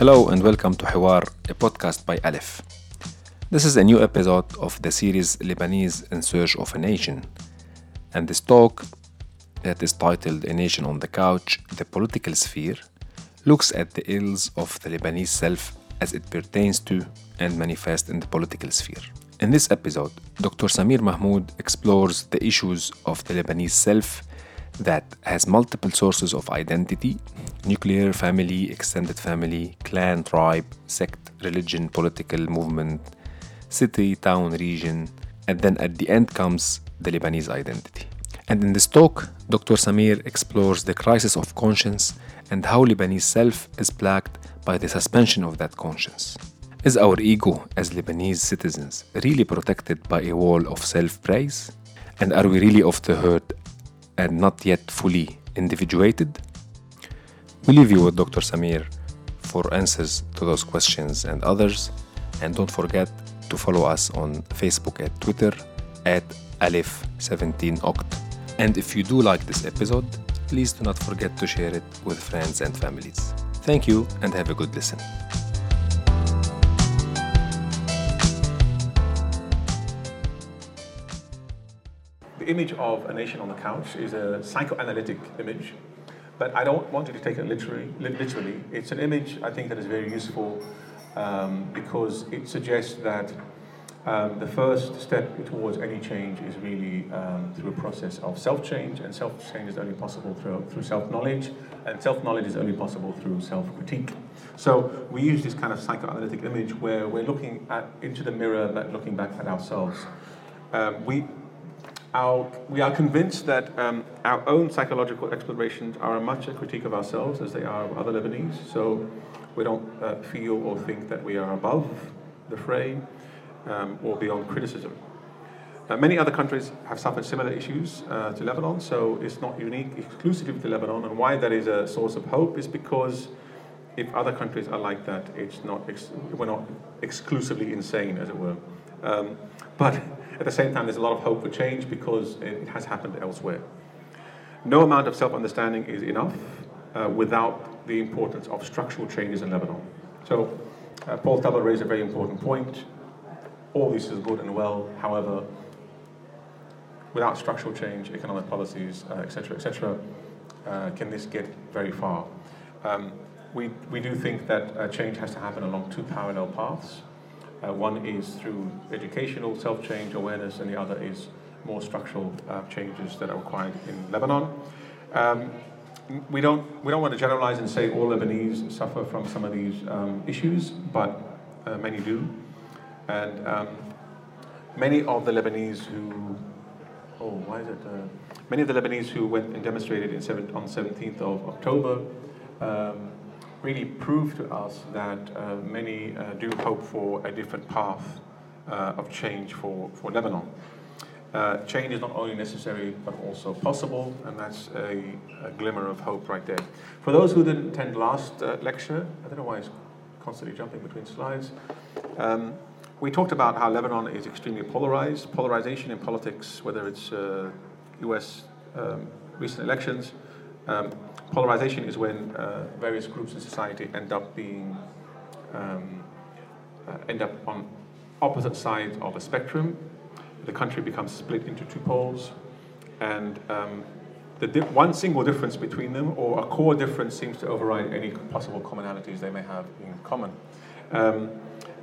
Hello and welcome to Hiwar, a podcast by Alif. This is a new episode of the series Lebanese in Search of a Nation. And this talk, that is titled A Nation on the Couch The Political Sphere, looks at the ills of the Lebanese self as it pertains to and manifests in the political sphere. In this episode, Dr. Samir Mahmoud explores the issues of the Lebanese self that has multiple sources of identity nuclear family, extended family, clan, tribe, sect, religion, political movement, city, town, region, and then at the end comes the Lebanese identity. And in this talk, Dr. Samir explores the crisis of conscience and how Lebanese self is plagued by the suspension of that conscience. Is our ego as Lebanese citizens really protected by a wall of self praise? And are we really of the herd and not yet fully individuated? We leave you with Dr. Samir for answers to those questions and others. And don't forget to follow us on Facebook and Twitter at Alif17Oct. And if you do like this episode, please do not forget to share it with friends and families. Thank you and have a good listen. The image of a nation on the couch is a psychoanalytic image, but I don't want you to take it literally. literally. It's an image I think that is very useful um, because it suggests that um, the first step towards any change is really um, through a process of self-change, and self-change is only possible through, through self-knowledge, and self-knowledge is only possible through self-critique. So we use this kind of psychoanalytic image where we're looking at into the mirror, but looking back at ourselves. Um, we our, we are convinced that um, our own psychological explorations are as much a critique of ourselves as they are of other Lebanese. So we don't uh, feel or think that we are above the fray um, or beyond criticism. Uh, many other countries have suffered similar issues uh, to Lebanon, so it's not unique exclusively to Lebanon. And why that is a source of hope is because if other countries are like that, it's not ex- we're not exclusively insane, as it were. Um, but at the same time, there's a lot of hope for change because it has happened elsewhere. No amount of self understanding is enough uh, without the importance of structural changes in Lebanon. So, uh, Paul Tubber raised a very important point. All this is good and well, however, without structural change, economic policies, etc., uh, etc., et uh, can this get very far? Um, we, we do think that uh, change has to happen along two parallel paths. Uh, one is through educational self-change awareness, and the other is more structural uh, changes that are required in Lebanon. Um, we don't we don't want to generalize and say all Lebanese suffer from some of these um, issues, but uh, many do, and um, many of the Lebanese who oh why is it uh, many of the Lebanese who went and demonstrated seven, on 17th of October um, really prove to us that uh, many uh, do hope for a different path uh, of change for, for Lebanon. Uh, change is not only necessary but also possible, and that's a, a, glimmer of hope right there. For those who didn't attend last uh, lecture, I don't know why it's constantly jumping between slides. Um, we talked about how Lebanon is extremely polarized. Polarization in politics, whether it's US um, recent elections, um, polarization is when uh, various groups in society end up being um, uh, end up on opposite sides of a spectrum. The country becomes split into two poles, and um, the one single difference between them, or a core difference, seems to override any possible commonalities they may have in common. Um,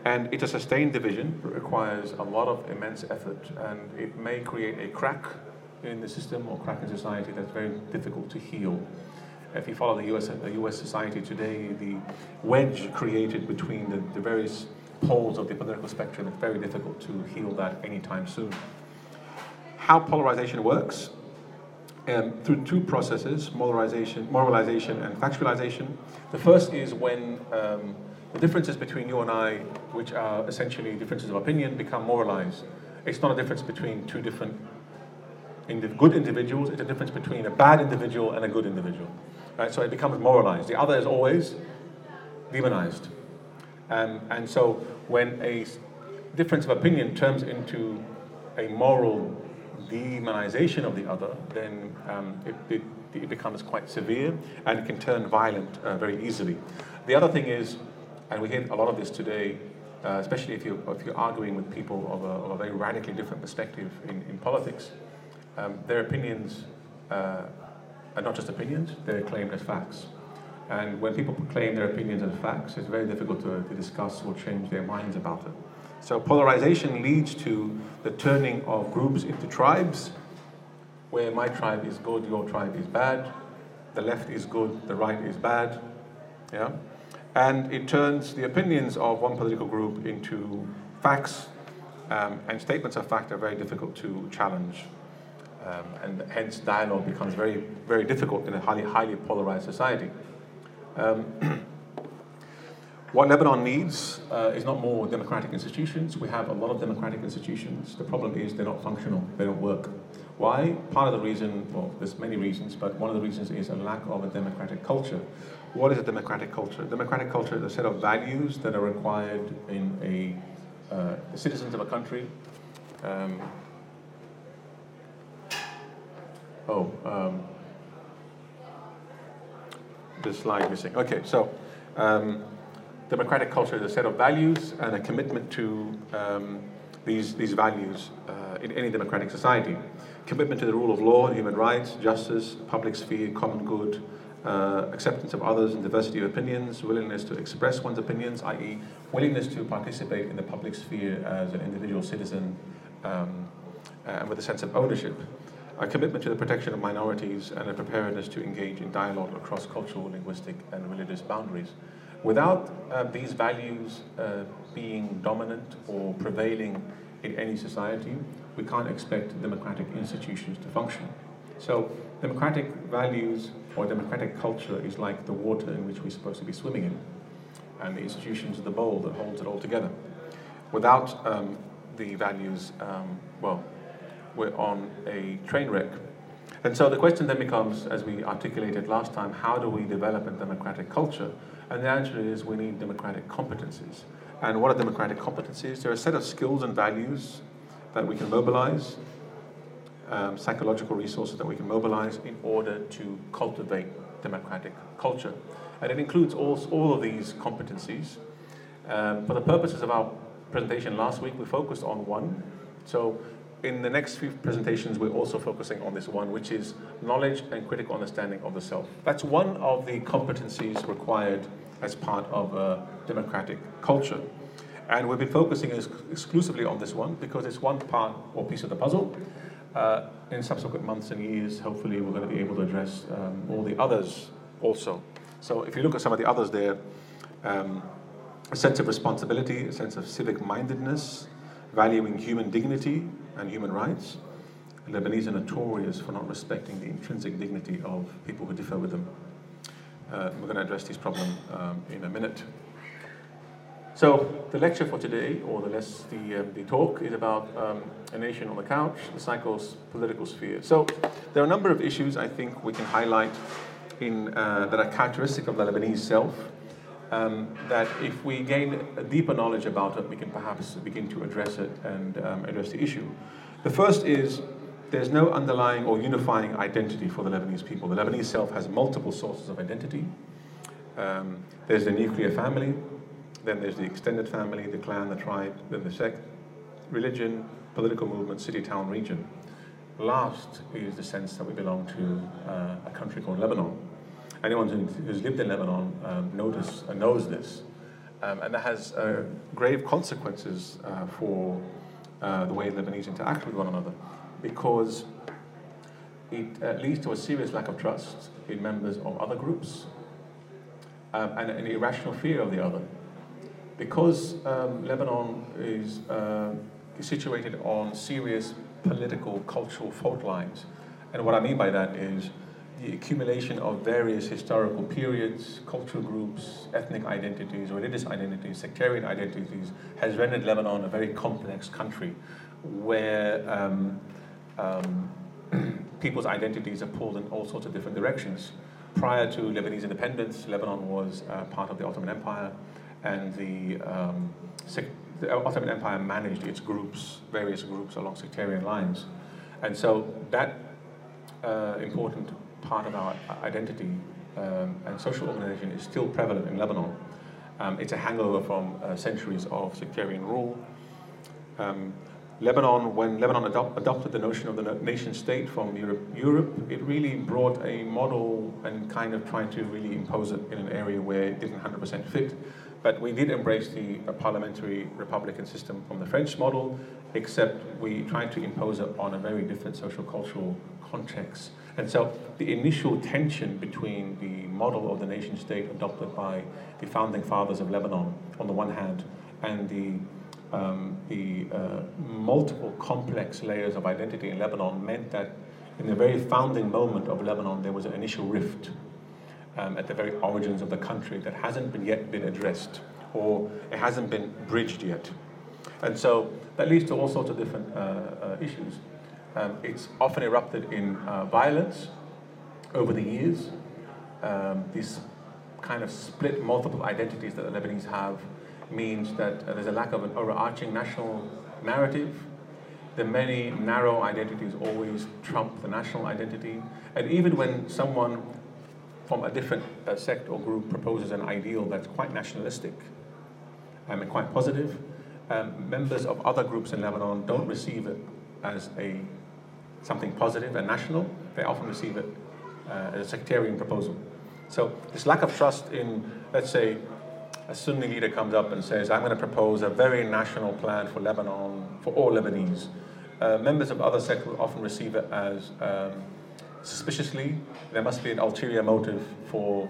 and it's a sustained division that requires a lot of immense effort, and it may create a crack in the system or crack in society that's very difficult to heal. If you follow the US, the US society today, the wedge created between the, the various poles of the political spectrum, it's very difficult to heal that anytime soon. How polarization works? Um, through two processes, moralization, moralization and factualization. The first is when um, the differences between you and I, which are essentially differences of opinion, become moralized. It's not a difference between two different good individuals, it's a difference between a bad individual and a good individual. Right? So it becomes moralized. The other is always demonized. Um, and so when a difference of opinion turns into a moral demonization of the other, then um, it, it, it, becomes quite severe and it can turn violent uh, very easily. The other thing is and we hear a lot of this today, uh, especially if you're, if you're arguing with people of a, of a very radically different perspective in, in politics. Um, their opinions uh, are not just opinions, they're claimed as facts. And when people proclaim their opinions as facts, it's very difficult to, to discuss or change their minds about it. So polarization leads to the turning of groups into tribes, where my tribe is good, your tribe is bad, the left is good, the right is bad. Yeah? And it turns the opinions of one political group into facts, um, and statements of fact are very difficult to challenge. Um, and hence dialogue becomes very, very difficult in a highly, highly polarized society. Um, what Lebanon needs uh, is not more democratic institutions. We have a lot of democratic institutions. The problem is they're not functional, they don't work. Why? Part of the reason, well, there's many reasons, but one of the reasons is a lack of a democratic culture. What is a democratic culture? Democratic culture is a set of values that are required in a uh, the citizens of a country. Um, oh, um, the slide missing. Okay, so um, democratic culture is a set of values and a commitment to um, these, these values uh, in any democratic society. Commitment to the rule of law, human rights, justice, public sphere, common good, uh, acceptance of others and diversity of opinions, willingness to express one's opinions, i.e., willingness to participate in the public sphere as an individual citizen um, and with a sense of ownership a commitment to the protection of minorities, and a preparedness to engage in dialogue across cultural, linguistic, and religious boundaries. Without uh, these values uh, being dominant or prevailing in any society, we can't expect democratic institutions to function. So, democratic values or democratic culture is like the water in which we're supposed to be swimming in, and the institutions are the bowl that holds it all together. Without um, the values, um, well, we're on a train wreck. And so the question then becomes, as we articulated last time, how do we develop a democratic culture? And the answer is we need democratic competencies. And what are democratic competencies? They're a set of skills and values that we can mobilize, um, psychological resources that we can mobilize in order to cultivate democratic culture. And it includes all, all of these competencies. Um, for the purposes of our presentation last week, we focused on one. So in the next few presentations, we're also focusing on this one, which is knowledge and critical understanding of the self. That's one of the competencies required as part of a democratic culture. And we've been focusing ex- exclusively on this one because it's one part or piece of the puzzle. Uh, in subsequent months and years, hopefully, we're going to be able to address um, all the others also. So, if you look at some of the others there, um, a sense of responsibility, a sense of civic mindedness, valuing human dignity and human rights. Lebanese are notorious for not respecting the intrinsic dignity of people who differ with them. Uh, we're going to address this problem um, in a minute. So the lecture for today, or the, less, the, uh, the talk, is about um, a nation on the couch, the cycle's political sphere. So there are a number of issues I think we can highlight in, uh, that are characteristic of the Lebanese self um, that if we gain a deeper knowledge about it, we can perhaps begin to address it and um, address the issue. The first is there's no underlying or unifying identity for the Lebanese people. The Lebanese self has multiple sources of identity. Um, there's the nuclear family, then there's the extended family, the clan, the tribe, then the sect, religion, political movement, city, town, region. Last is the sense that we belong to uh, a country called Lebanon anyone who's lived in Lebanon um, notice, uh, knows this. Um, and that has uh, grave consequences uh, for uh, the way Lebanese interact with one another because it uh, leads to a serious lack of trust in members of other groups um, and an irrational fear of the other. Because um, Lebanon is uh, situated on serious political, cultural fault lines, and what I mean by that is the accumulation of various historical periods, cultural groups, ethnic identities, religious identities, sectarian identities has rendered Lebanon a very complex country where um, um, people's identities are pulled in all sorts of different directions. Prior to Lebanese independence, Lebanon was uh, part of the Ottoman Empire, and the, um, sec- the Ottoman Empire managed its groups, various groups along sectarian lines. And so that uh, important part of our identity um, and social organization is still prevalent in Lebanon. Um, it's a hangover from uh, centuries of sectarian rule. Um, Lebanon, when Lebanon adopt, adopted the notion of the nation state from Europe, Europe, it really brought a model and kind of tried to really impose it in an area where it didn't 100% fit. But we did embrace the parliamentary republican system from the French model, except we tried to impose it on a very different social cultural context. And so the initial tension between the model of the nation state adopted by the founding fathers of Lebanon on the one hand and the um, the uh, multiple complex layers of identity in Lebanon meant that in the very founding moment of Lebanon, there was an initial rift um, at the very origins of the country that hasn't been yet been addressed or it hasn't been bridged yet. And so that leads to all sorts of different uh, uh, issues. Um, it's often erupted in uh, violence over the years. Um, these kind of split multiple identities that the Lebanese have means that there's a lack of an overarching national narrative. The many narrow identities always trump the national identity. And even when someone from a different uh, sect or group proposes an ideal that's quite nationalistic um, and quite positive, um, members of other groups in Lebanon don't receive it as a something positive and national. They often receive it uh, as a sectarian proposal. So this lack of trust in, let's say, a Sunni leader comes up and says, I'm going to propose a very national plan for Lebanon, for all Lebanese. Uh, members of other sects will often receive it as um, suspiciously. There must be an ulterior motive for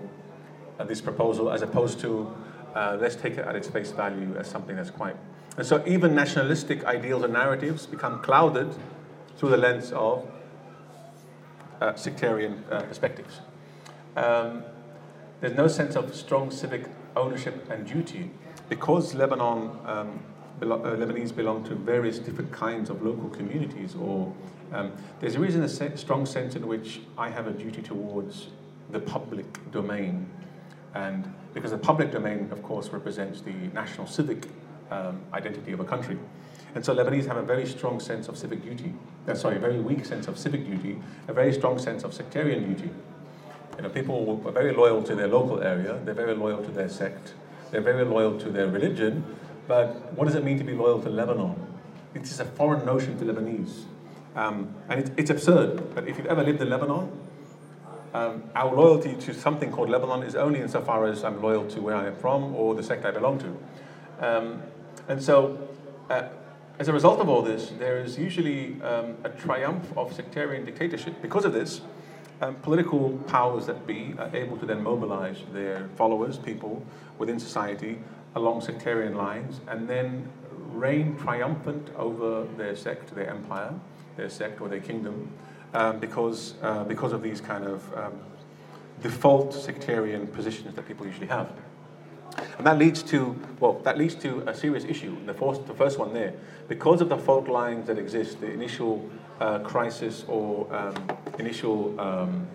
uh, this proposal, as opposed to uh, let's take it at its face value as something that's quite. And so even nationalistic ideals and narratives become clouded through the lens of uh, sectarian uh, perspectives. Um, there's no sense of strong civic ownership and duty. Because Lebanon, um, belo- uh, Lebanese belong to various different kinds of local communities, or um, there's a reason a se- strong sense in which I have a duty towards the public domain, and because the public domain, of course, represents the national civic um, identity of a country. And so Lebanese have a very strong sense of civic duty. Uh, sorry, a very weak sense of civic duty, a very strong sense of sectarian duty. You know, people are very loyal to their local area, they're very loyal to their sect, they're very loyal to their religion, but what does it mean to be loyal to Lebanon? It is a foreign notion to Lebanese. Um, and it, it's absurd, but if you've ever lived in Lebanon, um, our loyalty to something called Lebanon is only insofar as I'm loyal to where I am from or the sect I belong to. Um, and so, uh, as a result of all this, there is usually um, a triumph of sectarian dictatorship. Because of this, um, political powers that be are able to then mobilize their followers, people within society, along sectarian lines, and then reign triumphant over their sect, their empire, their sect or their kingdom, um, because, uh, because of these kind of um, default sectarian positions that people usually have. And that leads to, well, that leads to a serious issue. The first, the first one there, because of the fault lines that exist, the initial uh, crisis or um, initial um,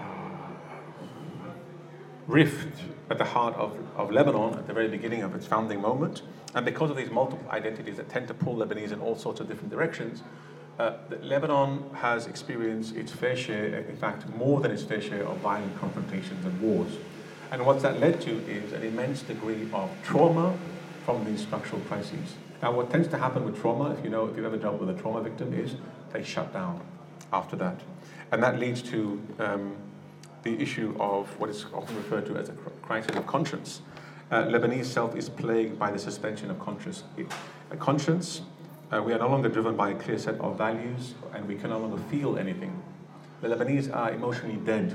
uh, rift at the heart of, of Lebanon at the very beginning of its founding moment. And because of these multiple identities that tend to pull Lebanese in all sorts of different directions, uh, Lebanon has experienced its fair share, in fact, more than its fair share of violent confrontations and wars. And what that led to is an immense degree of trauma from these structural crises. Now, what tends to happen with trauma, if you know, if you've ever dealt with a trauma victim, is they shut down after that. And that leads to um, the issue of what is often referred to as a crisis of conscience. Uh, Lebanese self is plagued by the suspension of conscience. a conscience, uh, we are no longer driven by a clear set of values and we can no longer feel anything. The Lebanese are emotionally dead.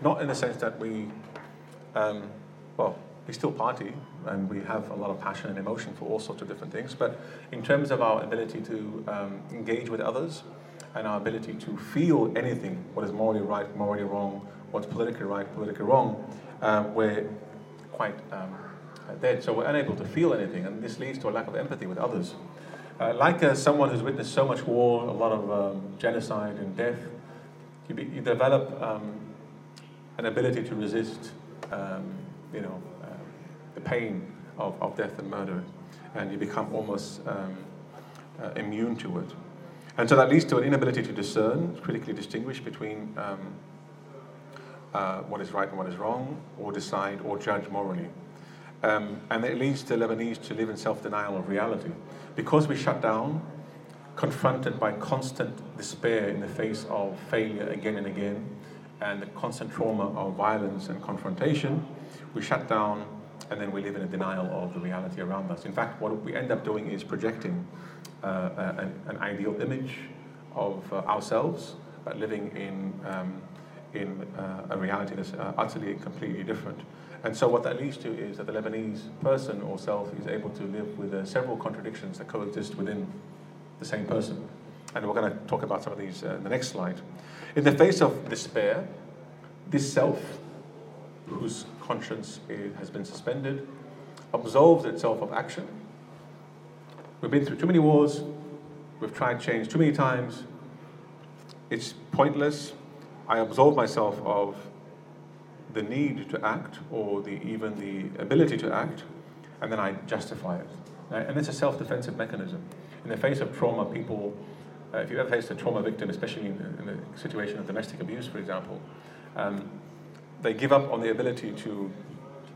Not in the sense that we, um, well, we still party and we have a lot of passion and emotion for all sorts of different things. But in terms of our ability to um, engage with others and our ability to feel anything, what is morally right, morally wrong, what's politically right, politically wrong, um, we're quite um, dead. So we're unable to feel anything, and this leads to a lack of empathy with others. Uh, like uh, someone who's witnessed so much war, a lot of um, genocide and death, you, be, you develop um, an ability to resist, um, you know, the pain of, of death and murder, and you become almost um, uh, immune to it. And so that leads to an inability to discern, critically distinguish between um, uh, what is right and what is wrong, or decide or judge morally. Um, and it leads the Lebanese to live in self denial of reality. Because we shut down, confronted by constant despair in the face of failure again and again, and the constant trauma of violence and confrontation, we shut down and then we live in a denial of the reality around us. In fact, what we end up doing is projecting uh, an, an, ideal image of uh, ourselves, but living in, um, in uh, a reality that's uh, utterly and completely different. And so, what that leads to is that the Lebanese person or self is able to live with uh, several contradictions that coexist within the same person. And we're going to talk about some of these uh, in the next slide. In the face of despair, this self, whose conscience has been suspended, absolves itself of action. We've been through too many wars, we've tried change too many times, it's pointless. I absolve myself of the need to act or the, even the ability to act, and then I justify it. And it's a self defensive mechanism. In the face of trauma, people, uh, if you ever faced a trauma victim, especially in, in a situation of domestic abuse, for example, um, they give up on the ability to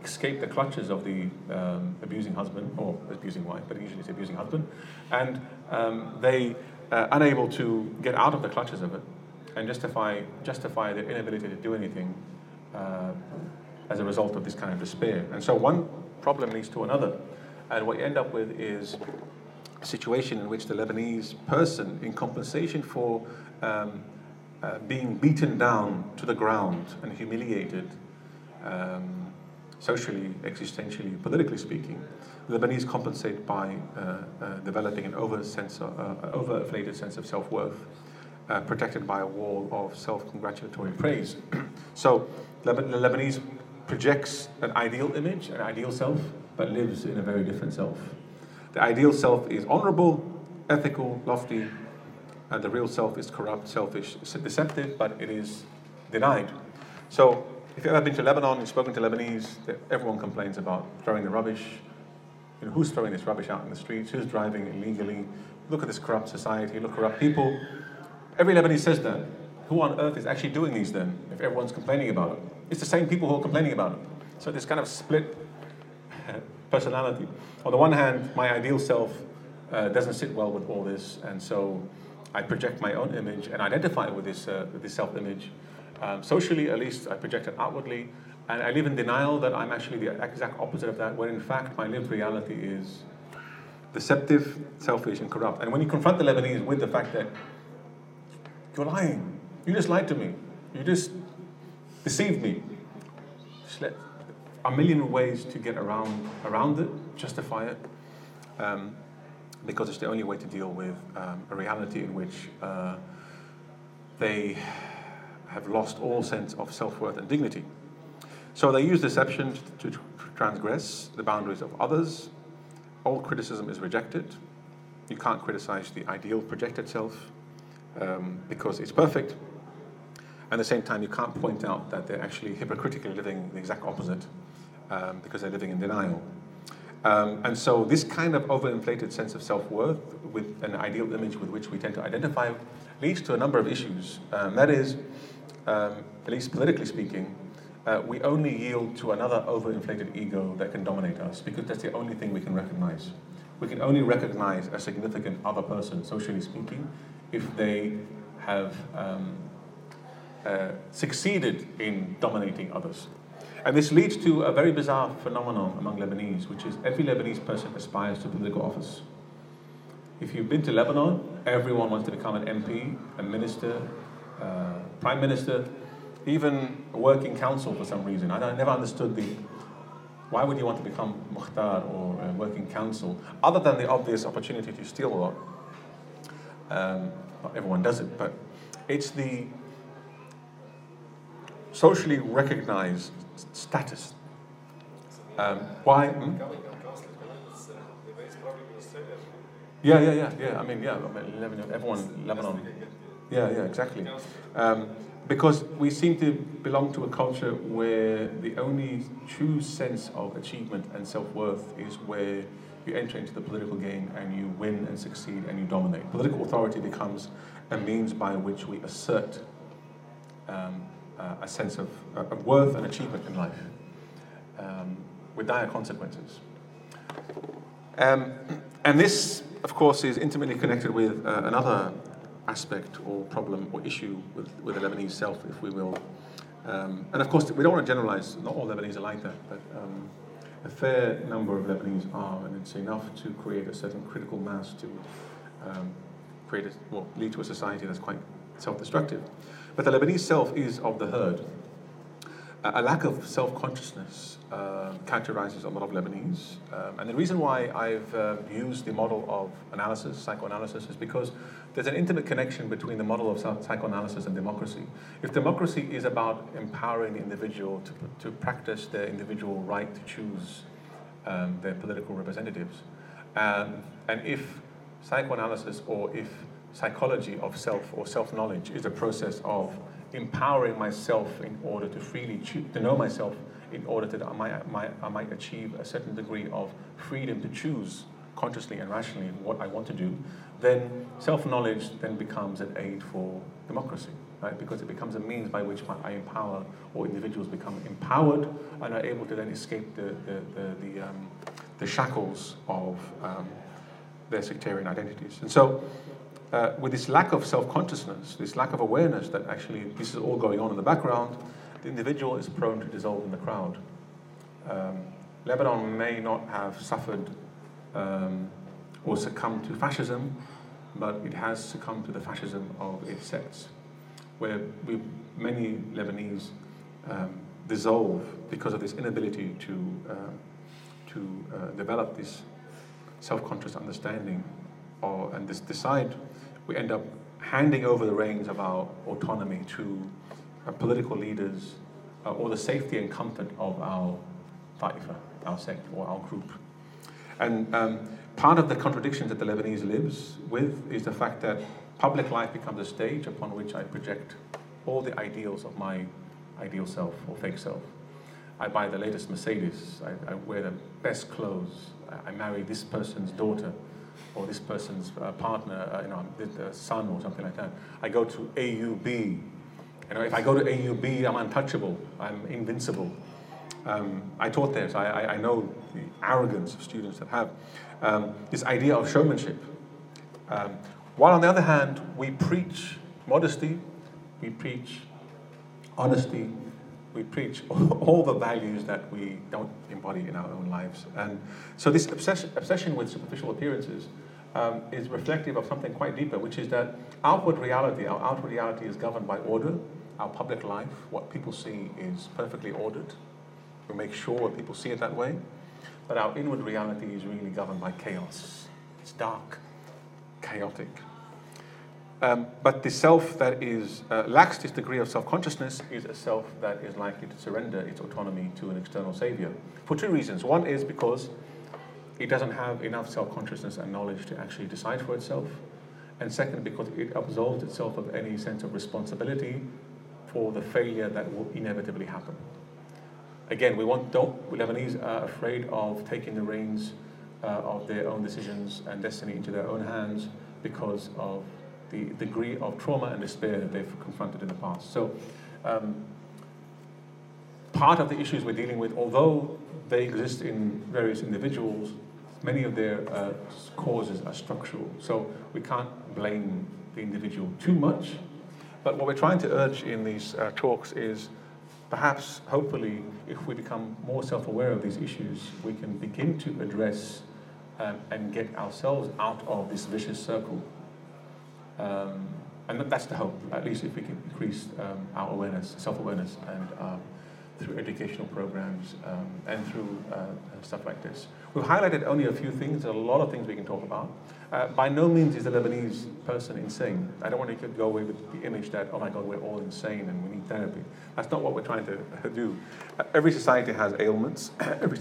escape the clutches of the um, abusing husband or abusing wife, but usually it's abusing husband, and um, they uh, unable to get out of the clutches of it and justify justify their inability to do anything uh, as a result of this kind of despair. And so one problem leads to another, and what you end up with is situation in which the Lebanese person, in compensation for um, uh, being beaten down to the ground and humiliated, um, socially, existentially, politically speaking, the Lebanese compensate by uh, uh, developing an over sense of, uh, overinflated sense of self-worth, uh, protected by a wall of self-congratulatory praise. so the Lebanese projects an ideal image, an ideal self, but lives in a very different self. The ideal self is honorable, ethical, lofty, and the real self is corrupt, selfish, deceptive, but it is denied. So, if you've ever been to Lebanon and spoken to Lebanese, everyone complains about throwing the rubbish. You know, who's throwing this rubbish out in the streets? Who's driving illegally? Look at this corrupt society, look corrupt people. Every Lebanese says that. Who on earth is actually doing these then, if everyone's complaining about it? It's the same people who are complaining about it. So this kind of split personality. On the one hand, my ideal self uh, doesn't sit well with all this, and so I project my own image and identify with this, uh, this self image. Um, socially, at least, I project it outwardly, and I live in denial that I'm actually the exact opposite of that, where in fact my lived reality is deceptive, selfish, and corrupt. And when you confront the Lebanese with the fact that you're lying, you just lied to me, you just deceived me, just let a million ways to get around around it, justify it. Um, because it's the only way to deal with um, a reality in which uh, they have lost all sense of self worth and dignity. So they use deception to, to transgress the boundaries of others. All criticism is rejected. You can't criticize the ideal projected self um, because it's perfect. And At the same time, you can't point out that they're actually hypocritically living the exact opposite um, because they're living in denial. Um, and so this kind of overinflated sense of self-worth with an ideal image with which we tend to identify leads to a number of issues. Um, that is, um, at least politically speaking, uh, we only yield to another overinflated ego that can dominate us because that's the only thing we can recognize. We can only recognize a significant other person, socially speaking, if they have um, uh, succeeded in dominating others. And this leads to a very bizarre phenomenon among Lebanese, which is every Lebanese person aspires to political office. If you've been to Lebanon, everyone wants to become an MP, a minister, uh, prime minister, even a working council for some reason. I, I never understood the why would you want to become muhtar or a working council, other than the obvious opportunity to steal a lot? Um, not everyone does it, but it's the socially recognized status. Um, why? Hmm? Yeah, yeah, yeah, yeah. I mean, yeah, I Lebanon, everyone, Lebanon. Yeah, yeah, exactly. Um, because we seem to belong to a culture where the only true sense of achievement and self worth is where you enter into the political game and you win and succeed and you dominate. Political authority becomes a means by which we assert um, uh, a sense of, uh, of, worth and achievement in life um, with dire consequences. Um, and this, of course, is intimately connected with uh, another aspect or problem or issue with, with the Lebanese self, if we will. Um, and of course, we don't want to generalize, not all Lebanese are like that, but um, a fair number of Lebanese are, and it's enough to create a certain critical mass to um, create a, well, lead to a society that's quite self-destructive. But the Lebanese self is of the herd. A lack of self-consciousness uh, characterizes a lot of Lebanese. Um, and the reason why I've uh, used the model of analysis, psychoanalysis, is because there's an intimate connection between the model of psychoanalysis and democracy. If democracy is about empowering the individual to, to practice their individual right to choose um, their political representatives, um, and if psychoanalysis or if psychology of self or self knowledge is a process of empowering myself in order to freely choose, to know myself in order that I might, might, I might achieve a certain degree of freedom to choose consciously and rationally what I want to do, then self-knowledge then becomes an aid for democracy, right? Because it becomes a means by which I empower or individuals become empowered and are able to then escape the, the, the, the, um, the shackles of um, their sectarian identities. And so uh, with this lack of self-consciousness, this lack of awareness that actually this is all going on in the background, the individual is prone to dissolve in the crowd. Um, Lebanon may not have suffered um, or succumbed to fascism, but it has succumbed to the fascism of its sects, where we, many Lebanese um, dissolve because of this inability to, uh, to uh, develop this self-conscious understanding or, and this decide we end up handing over the reins of our autonomy to uh, political leaders uh, or the safety and comfort of our taifa, our sect or our group. And um, part of the contradiction that the Lebanese lives with is the fact that public life becomes a stage upon which I project all the ideals of my ideal self or fake self. I buy the latest Mercedes, I, I wear the best clothes, I, I marry this person's daughter or this person's uh, partner, uh, you know, the son or something like that. I go to AUB. You know, if I go to AUB, I'm untouchable. I'm invincible. Um, I taught so I, I, know the arrogance of students that have um, this idea of showmanship. Um, while on the other hand, we preach modesty, we preach honesty, we preach all the values that we don't embody in our own lives. And so this obsession, obsession with superficial appearances um, is reflective of something quite deeper, which is that outward reality, our outward reality is governed by order. Our public life, what people see is perfectly ordered. We make sure people see it that way. But our inward reality is really governed by chaos. It's dark, chaotic. Um, but the self that is uh, lacks this degree of self-consciousness is a self that is likely to surrender its autonomy to an external savior for two reasons. One is because it doesn't have enough self-consciousness and knowledge to actually decide for itself, and second, because it absolves itself of any sense of responsibility for the failure that will inevitably happen. Again, we want don't Lebanese are afraid of taking the reins uh, of their own decisions and destiny into their own hands because of the degree of trauma and despair that they've confronted in the past. So, um, part of the issues we're dealing with, although they exist in various individuals, many of their uh, causes are structural. So, we can't blame the individual too much. But what we're trying to urge in these uh, talks is perhaps, hopefully, if we become more self aware of these issues, we can begin to address um, and get ourselves out of this vicious circle um, and that's the hope, at least if we can increase um, our awareness, self-awareness, and um, through educational programs um, and through uh, stuff like this. We've highlighted only a few things, a lot of things we can talk about. Uh, by no means is the Lebanese person insane. I don't want to go away with the image that, oh my God, we're all insane and we need therapy. That's not what we're trying to do. Uh, every society has ailments. every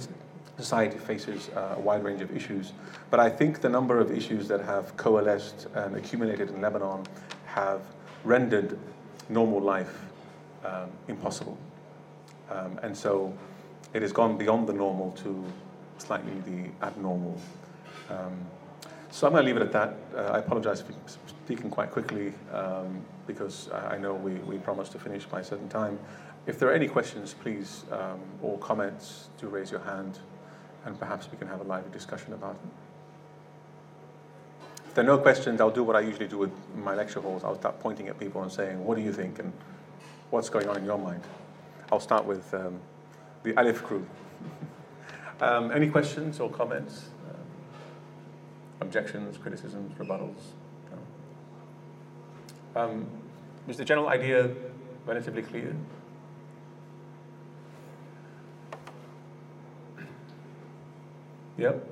society faces uh, a wide range of issues. But I think the number of issues that have coalesced and accumulated in Lebanon have rendered normal life um, impossible. Um, and so it has gone beyond the normal to slightly the abnormal. Um, so I'm going to leave it at that. Uh, I apologize for speaking quite quickly um, because I know we, we promised to finish by a certain time. If there are any questions, please, um, or comments, do raise your hand and perhaps we can have a lively discussion about it. If there are no questions, I'll do what I usually do with my lecture halls. I'll start pointing at people and saying, what do you think and what's going on in your mind? I'll start with um, the Alif crew. um, any questions or comments? Um, objections, criticisms, rebuttals? No. Um, is the general idea relatively clear? Yep.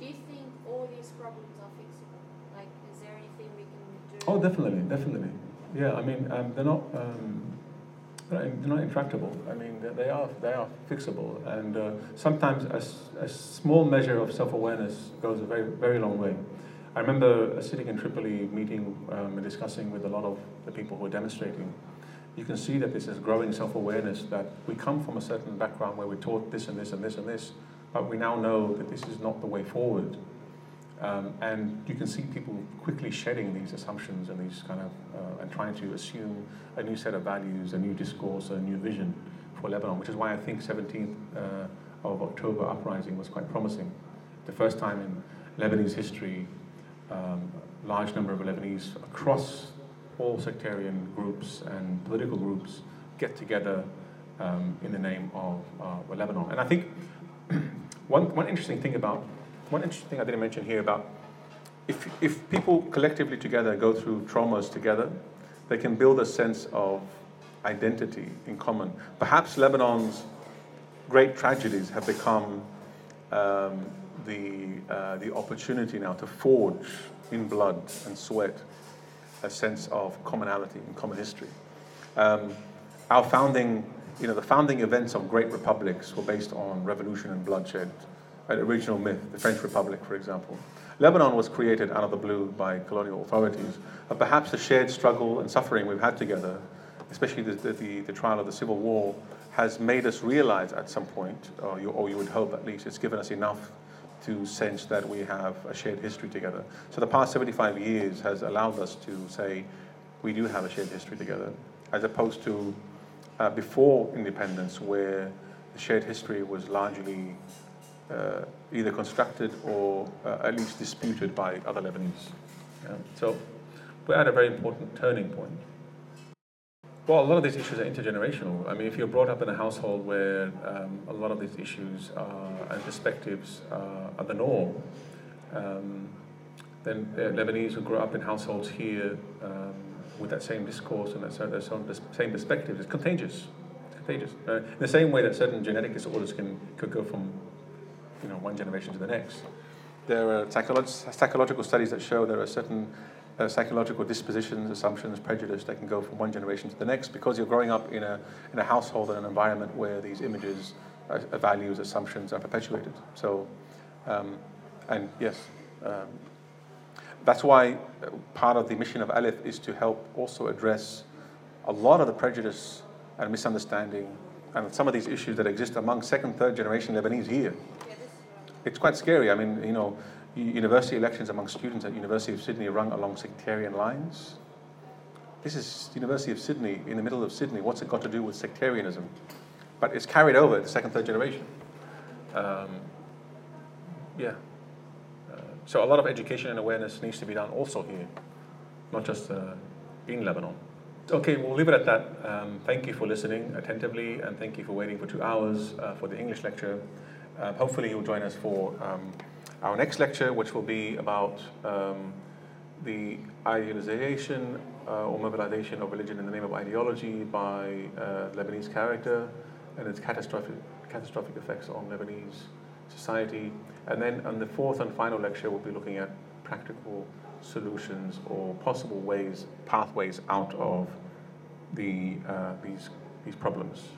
Do you think all these problems are fixable? Like, is there anything we can do? Oh, definitely, definitely. Yeah, I mean, um, they're not um, they're not intractable. I mean, they are they are fixable, and uh, sometimes a, a small measure of self-awareness goes a very very long way. I remember sitting in Tripoli, meeting um, and discussing with a lot of the people who are demonstrating. You can see that this is growing self-awareness that we come from a certain background where we're taught this and this and this and this, but we now know that this is not the way forward. Um, and you can see people quickly shedding these assumptions and these kind of uh, and trying to assume a new set of values, a new discourse, a new vision for Lebanon, which is why I think 17th uh, of October uprising was quite promising. The first time in Lebanese history, um, large number of Lebanese across all sectarian groups and political groups get together um, in the name of uh, Lebanon. And I think one, one interesting thing about one interesting thing I didn't mention here about if, if people collectively together go through traumas together, they can build a sense of identity in common. Perhaps Lebanon's great tragedies have become um, the, uh, the opportunity now to forge in blood and sweat a sense of commonality and common history. Um, our founding, you know, the founding events of great republics were based on revolution and bloodshed an original myth, the French Republic, for example. Lebanon was created out of the blue by colonial authorities, but perhaps the shared struggle and suffering we've had together, especially the, the, the trial of the Civil War, has made us realize at some point, or you, or you would hope at least, it's given us enough to sense that we have a shared history together. So the past 75 years has allowed us to say we do have a shared history together, as opposed to uh, before independence, where the shared history was largely uh, either constructed or uh, at least disputed by other Lebanese. Yeah. So we're at a very important turning point. Well, a lot of these issues are intergenerational. I mean, if you're brought up in a household where um, a lot of these issues are, and perspectives are, are the norm, um, then uh, Lebanese who grow up in households here um, with that same discourse and that, same perspective is contagious. It's contagious. Uh, in the same way that certain genetic disorders can could go from you know, one generation to the next. There are psycholo- psychological studies that show there are certain uh, psychological dispositions, assumptions, prejudice that can go from one generation to the next because you're growing up in a, in a household and an environment where these images, uh, values, assumptions are perpetuated. So, um, and yes, um, that's why part of the mission of Alif is to help also address a lot of the prejudice and misunderstanding and some of these issues that exist among second, third generation Lebanese here it's quite scary. I mean, you know, university elections among students at University of Sydney run along sectarian lines. This is University of Sydney, in the middle of Sydney. What's it got to do with sectarianism? But it's carried over to second, third generation. Um, yeah. So a lot of education and awareness needs to be done also here, not just uh, in Lebanon. Okay, we'll leave it at that. Um, thank you for listening attentively, and thank you for waiting for two hours uh, for the English lecture. Uh, hopefully you'll join us for um, our next lecture, which will be about um, the idealization uh, or mobilization of religion in the name of ideology by uh, Lebanese character and its catastrophic, catastrophic effects on Lebanese society. And then on the fourth and final lecture, we'll be looking at practical solutions or possible ways, pathways out of the, uh, these, these problems.